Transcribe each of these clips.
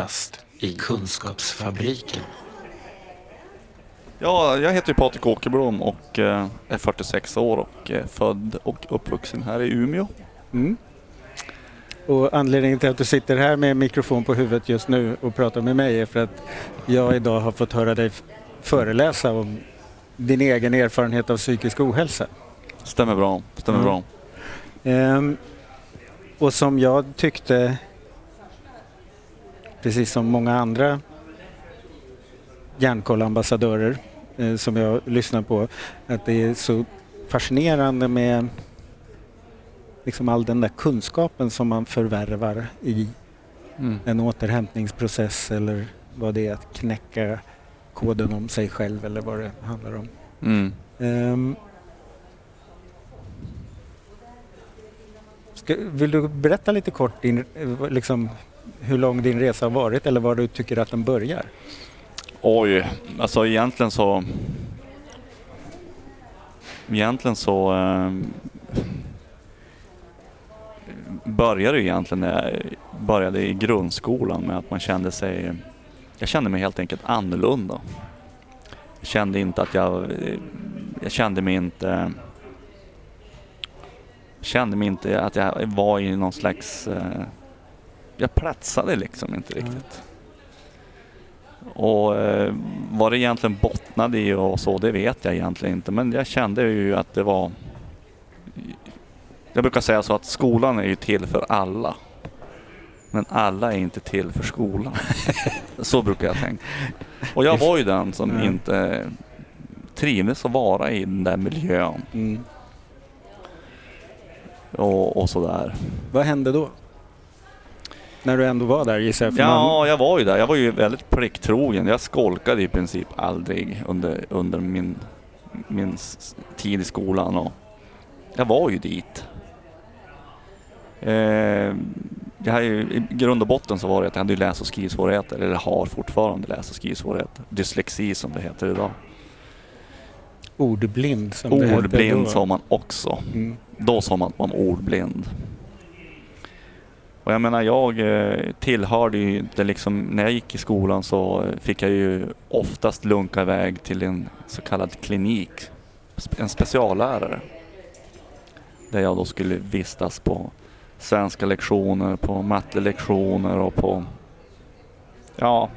Kafferast i Kunskapsfabriken. Ja, jag heter ju Patrik Åkerblom och eh, är 46 år och är född och uppvuxen här i Umeå. Mm. Och anledningen till att du sitter här med mikrofon på huvudet just nu och pratar med mig är för att jag idag har fått höra dig föreläsa om din egen erfarenhet av psykisk ohälsa. Stämmer bra, stämmer Mm. bra. Ehm, och som jag tyckte, precis som många andra järnkollambassadörer eh, som jag lyssnar på, att det är så fascinerande med liksom all den där kunskapen som man förvärvar i Mm. en återhämtningsprocess eller vad det är att knäcka koden om sig själv eller vad det handlar om. Mm. Ehm. Ska, vill du berätta lite kort din, eh, liksom, hur lång din resa har varit eller var du tycker att den börjar? Oj, alltså egentligen så... Egentligen så... Eh, började det egentligen när jag började i grundskolan med att man kände sig... Jag kände mig helt enkelt annorlunda. Jag kände inte att jag... Jag kände mig inte... Jag Kände mig inte att jag var i någon slags... Eh, jag platsade liksom inte riktigt. Och eh, vad det egentligen bottnade i och så, det vet jag egentligen inte. Men jag kände ju att det var... Jag brukar säga så att skolan är ju till för alla. Men alla är inte till för skolan. så brukar jag tänka. Och jag var ju den som Ja. inte trivdes att vara i den där miljön Mm. och, och sådär. Vad hände då? När du ändå var där gissar jag. för man- Ja, jag var ju där. Jag var ju väldigt plikttrogen. Jag skolkade i princip aldrig under, under min, min tid i skolan. Och jag var ju dit. Eh, jag har ju, I grund och botten så var det att jag hade läs och skrivsvårigheter, eller har fortfarande läs och skrivsvårigheter. Dyslexi som det heter idag. Ordblind som det hette Ordblind då. sa man också. Mm. Då sa man att man var ordblind. Och jag menar, jag eh, tillhörde ju inte liksom, när jag gick i skolan så fick jag ju oftast lunka iväg till en så kallad klinik, en speciallärare. Där jag då skulle vistas på svenska lektioner, på mattelektioner och på, ja,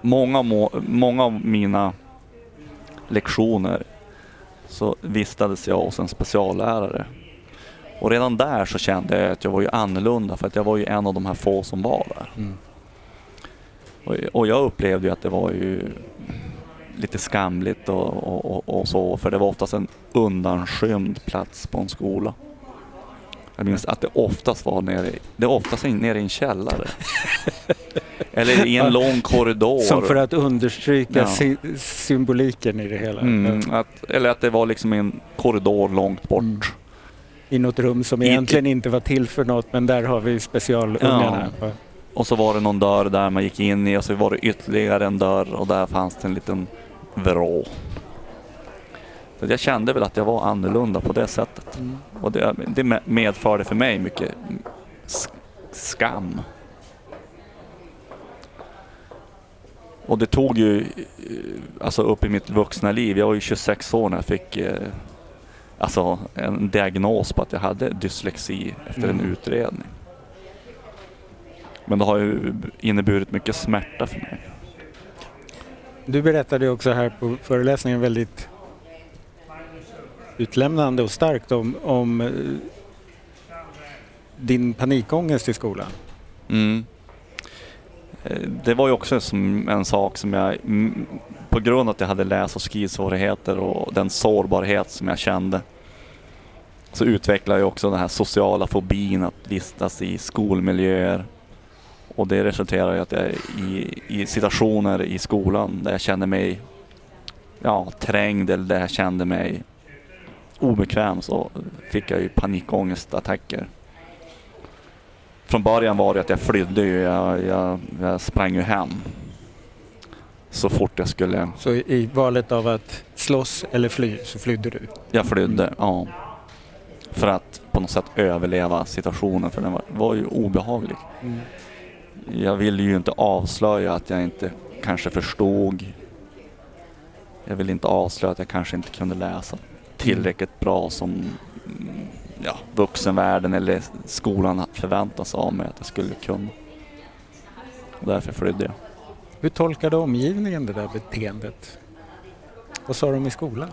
många, må, många av mina lektioner så vistades jag hos en speciallärare. Och redan där så kände jag att jag var ju annorlunda för att jag var ju en av de här få som var där. Mm. Och, och jag upplevde ju att det var ju lite skamligt och, och, och, så för det var oftast en undanskymd plats på en skola. Jag minns att det oftast var nere, det oftast nere i en källare. Eller i en lång korridor. Som för att understryka Ja. sy- symboliken i det hela. Mm, att, eller att det var liksom en korridor långt bort. Mm. I något rum som egentligen inte var till för något men där har vi specialungarna. Ja. Och så var det någon dörr där man gick in i och så var det ytterligare en dörr och där fanns det en liten vrå. Så jag kände väl att jag var annorlunda på det sättet. Mm. Och det, det me- medförde för mig mycket sk- skam. Och det tog ju, eh, alltså upp i mitt vuxna liv, jag var ju 26 år när jag fick eh, alltså en diagnos på att jag hade dyslexi efter en Mm. utredning. Men det har ju inneburit mycket smärta för mig. Du berättade också här på föreläsningen väldigt utlämnande och starkt om, om eh, din panikångest i skolan. Mm. Eh, Det var ju också som en sak som jag, på grund av att jag hade läs och skrivsvårigheter och den sårbarhet som jag kände, så utvecklade jag också den här sociala fobin att vistas i skolmiljöer. Och det resulterar i att jag i, i situationer i skolan där jag kände mig ja, trängd eller där jag kände mig obekväm så fick jag ju panikångestattacker. Från början var det att jag flydde ju. Jag, jag, jag sprang ju hem. Så fort jag skulle. Så i valet av att slåss eller fly så flydde du. Jag flydde, ja. För att på något sätt överleva situationen för den var, var ju obehaglig. jag ville ju inte avslöja att jag inte kanske förstod. Jag ville inte avslöja att jag kanske inte kunde läsa tillräckligt bra som mm, ja, vuxenvärlden eller skolan förväntas av mig att jag skulle kunna. Och därför flydde jag. Hur tolkade omgivningen det där beteendet? Vad sa de i skolan?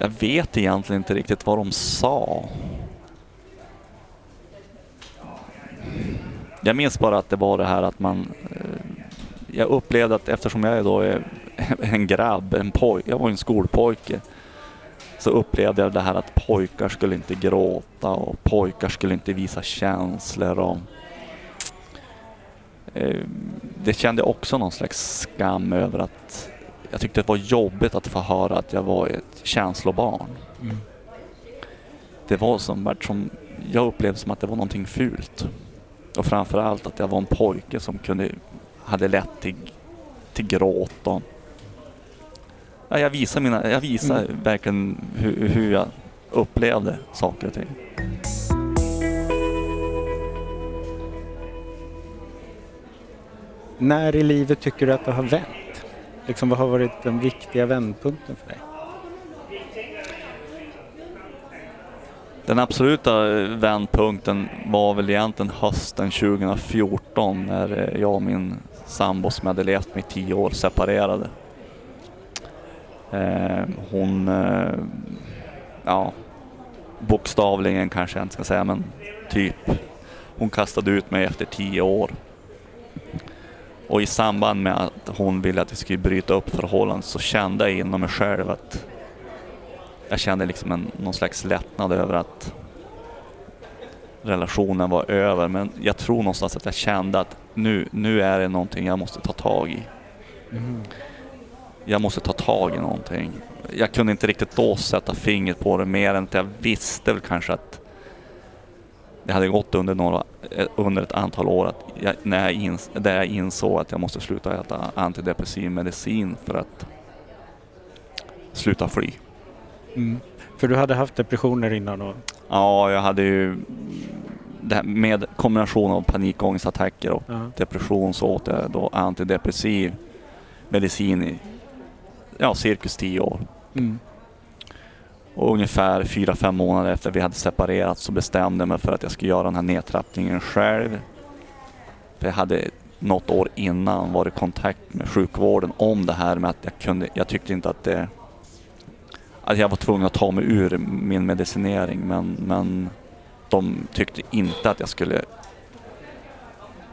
Jag vet egentligen inte riktigt vad de sa. Jag minns bara att det var det här att man... Eh, jag upplevde att eftersom jag då är eh, en grabb, en poj, jag var en skolpojke, så upplevde jag det här att pojkar skulle inte gråta och pojkar skulle inte visa känslor. Och, eh, det kände jag också någon slags skam över att jag tyckte det var jobbigt att få höra att jag var ett känslobarn. Mm. Det var som, som jag upplevde som att det var någonting fult. Och framförallt att jag var en pojke som kunde, hade lätt till, till gråt. Och, ja, jag visar, mina, jag visar Mm. verkligen hur, hur jag upplevde saker och ting. När i livet tycker du att det har vänt? Liksom, vad har varit den viktiga vändpunkten för dig? Den absoluta eh, vändpunkten var väl egentligen hösten 2014 när eh, jag och min sambo som jag hade levt med i tio år separerade. Eh, hon, eh, ja, bokstavligen kanske jag inte ska säga men typ. Hon kastade ut mig efter tio år. Och i samband med att hon ville att vi skulle bryta upp förhållandet så kände jag inom mig själv att jag kände liksom en, någon slags lättnad över att relationen var över. Men jag tror någonstans att jag kände att nu, nu är det någonting jag måste ta tag i. Jag måste ta tag i någonting. Jag kunde inte riktigt då sätta fingret på det mer än att jag visste väl kanske att det hade gått under, några, eh, under ett antal år att jag, när jag ins, där jag insåg att jag måste sluta äta antidepressiv medicin för att sluta fly. Mm. För du hade haft depressioner innan och Ja, jag hade ju med kombination av panikångestattacker och ja. depression så åt jag då antidepressiv medicin i ja, cirkus 10 år. Mm. Och ungefär 4-5 månader efter vi hade separerat så bestämde jag mig för att jag skulle göra den här nedtrappningen själv. För jag hade något år innan varit i kontakt med sjukvården om det här med att jag kunde, jag tyckte inte att det att jag var tvungen att ta mig ur min medicinering men, men de tyckte inte att jag skulle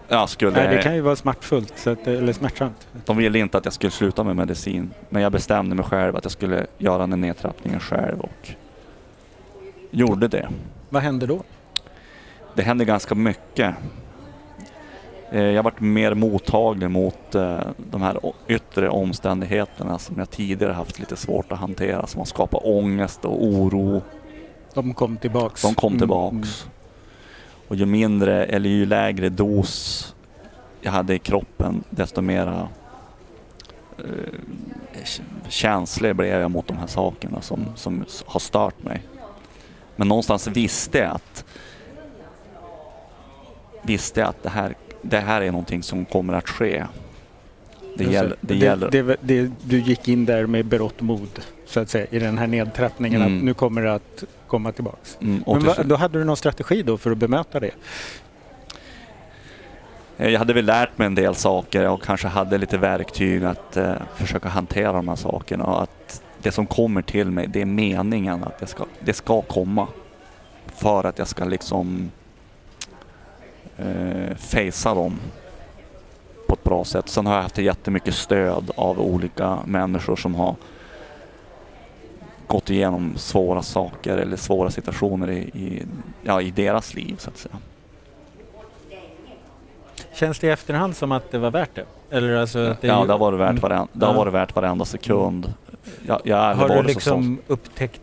jag skulle Nej, det kan ju vara smärtfullt, så att, eller smärtsamt. De ville inte att jag skulle sluta med medicin. Men jag bestämde mig själv att jag skulle göra den nedtrappningen själv och gjorde det. Vad hände då? Det hände ganska mycket. Eh, Jag varit mer mottaglig mot eh, de här yttre omständigheterna som jag tidigare haft lite svårt att hantera. Som har skapat ångest och oro. De kom tillbaks. De kom Mm, tillbaks. Och ju mindre eller ju lägre dos jag hade i kroppen desto mera eh, känslig blev jag mot de här sakerna som, som har stört mig. Men någonstans visste jag att visste jag att det här, det här är någonting som kommer att ske. Det, Just gäller, det, det, gäller. det, det, du gick in där med berått mod, så att säga, i den här nedtrappningen Mm. att nu kommer det att komma tillbaks. Mm, Men va, då hade du någon strategi då för att bemöta det? Eh, Jag hade väl lärt mig en del saker och kanske hade lite verktyg att eh, försöka hantera de här sakerna. Och att det som kommer till mig, det är meningen att det ska, det ska komma. För att jag ska liksom eh, facea dem på ett bra sätt. Sen har jag haft jättemycket stöd av olika människor som har gått igenom svåra saker eller svåra situationer i, i, ja, i deras liv så att säga. Känns det i efterhand som att det var värt det? Eller alltså att det, ja, det har varit värt, Mm. varenda, det har varit värt varenda sekund. Jag, jag har du varit så liksom upptäckt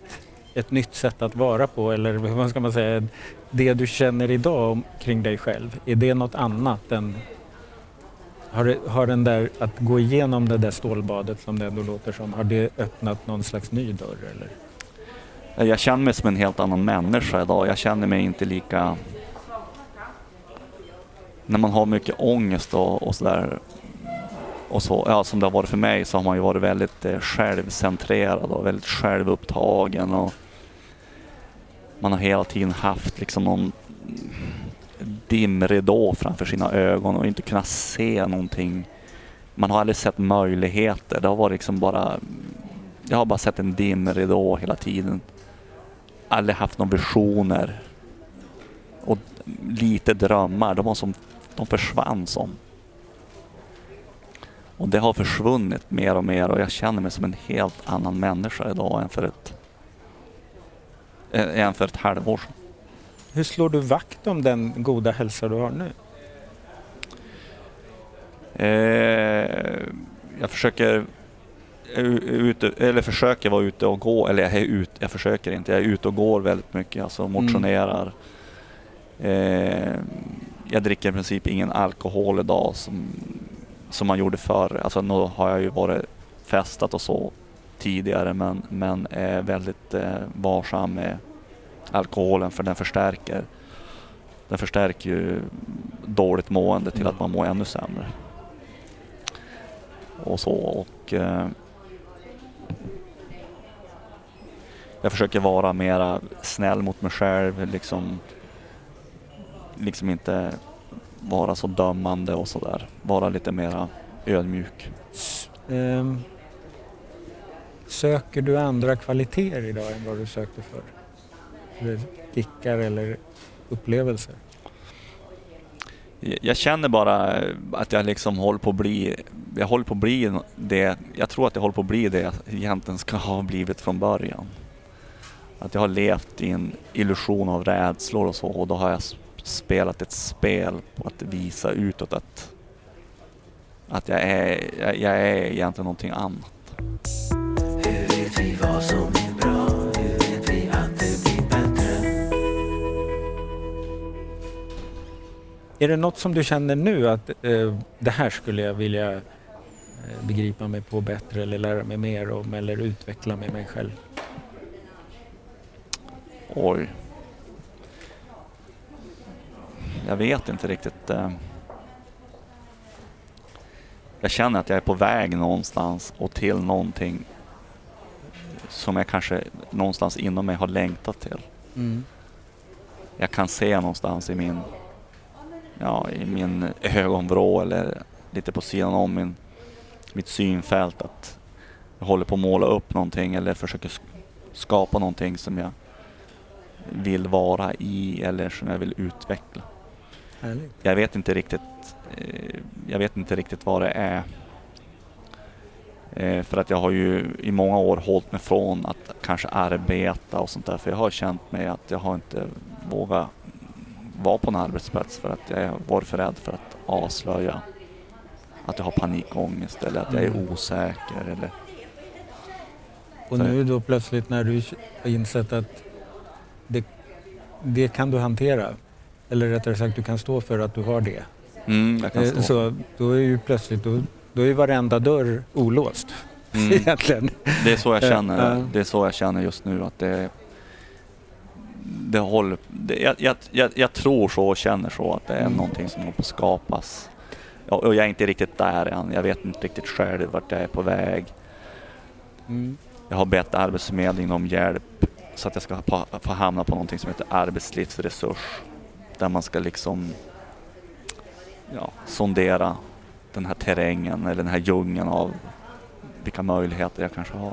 ett nytt sätt att vara på eller vad ska man säga, det du känner idag om, kring dig själv, är det något annat än har, har den där, att gå igenom det där stålbadet som det ändå låter som, har det öppnat någon slags ny dörr eller? Jag känner mig som en helt annan människa idag. Jag känner mig inte lika... när man har mycket ångest och, och sådär och så, ja, som det har varit för mig så har man ju varit väldigt eh, självcentrerad och väldigt självupptagen och man har hela tiden haft liksom någon dimridå framför sina ögon och inte kunna se någonting. Man har aldrig sett möjligheter. Det har varit liksom bara... Jag har bara sett en dimridå hela tiden. Aldrig haft några visioner. Och lite drömmar. De, var som, de försvann som. Och det har försvunnit mer och mer och jag känner mig som en helt annan människa idag än för ett, än för ett halvår sedan. Hur slår du vakt om den goda hälsa du har nu? Eh, jag försöker ute, eller försöker vara ute och gå, eller jag är ute, jag försöker inte, jag är ute och går väldigt mycket, alltså Mm. motionerar. Eh, jag dricker i princip ingen alkohol idag som, som man gjorde förr. Alltså nu har jag ju varit festat och så tidigare men, men är väldigt eh, varsam med alkoholen för den förstärker den förstärker ju dåligt mående till att man mår ännu sämre. Och så och eh, jag försöker vara mera snäll mot mig själv liksom liksom inte vara så dömande och sådär. Vara lite mera ödmjuk. Ehm, söker du andra kvaliteter idag än vad du sökte förr? Eller kickar eller upplevelser? Jag känner bara att jag liksom håller på att bli, jag håller på att bli det, jag tror att jag håller på att bli det jag egentligen ska ha blivit från början. Att jag har levt i en illusion av rädslor och så och då har jag spelat ett spel på att visa utåt att, att jag, är, jag, jag är egentligen någonting annat. Hur vet vi vad som är Är det något som du känner nu att eh, det här skulle jag vilja eh, begripa mig på bättre eller lära mig mer om eller utveckla med mig själv? Oj. Jag vet inte riktigt. eh. Jag känner att jag är på väg någonstans och till någonting som jag kanske någonstans inom mig har längtat till. Jag kan se någonstans i min, ja, i min ögonvrå eller lite på sidan om min, mitt synfält att jag håller på att måla upp någonting eller försöker sk- skapa någonting som jag vill vara i eller som jag vill utveckla. Härligt. Jag vet inte riktigt, eh, jag vet inte riktigt vad det är. Eh, för att jag har ju i många år hållit mig från att kanske arbeta och sånt där. För jag har känt mig att jag har inte vågat vara på en arbetsplats för att jag varit för rädd för att avslöja att jag har panikångest eller att jag är Mm. osäker. Eller, Och nu då plötsligt när du har insett att det, det kan du hantera. Eller rättare sagt du kan stå för att du har det. mm, jag kan Eh, stå. Så då är ju plötsligt då, då är varenda dörr olåst Mm. egentligen. Det är så jag Ja, känner, det är så jag känner just nu att det det håller, det, jag, jag, jag, jag tror så och känner så att det är Mm. någonting som håller på att skapas. Ja, och jag är inte riktigt där än. Jag vet inte riktigt själv vart jag är på väg. Mm. Jag har bett Arbetsförmedlingen om hjälp så att jag ska få, få hamna på någonting som heter arbetslivsresurs. Där man ska liksom ja, sondera den här terrängen eller den här djungeln av vilka möjligheter jag kanske har.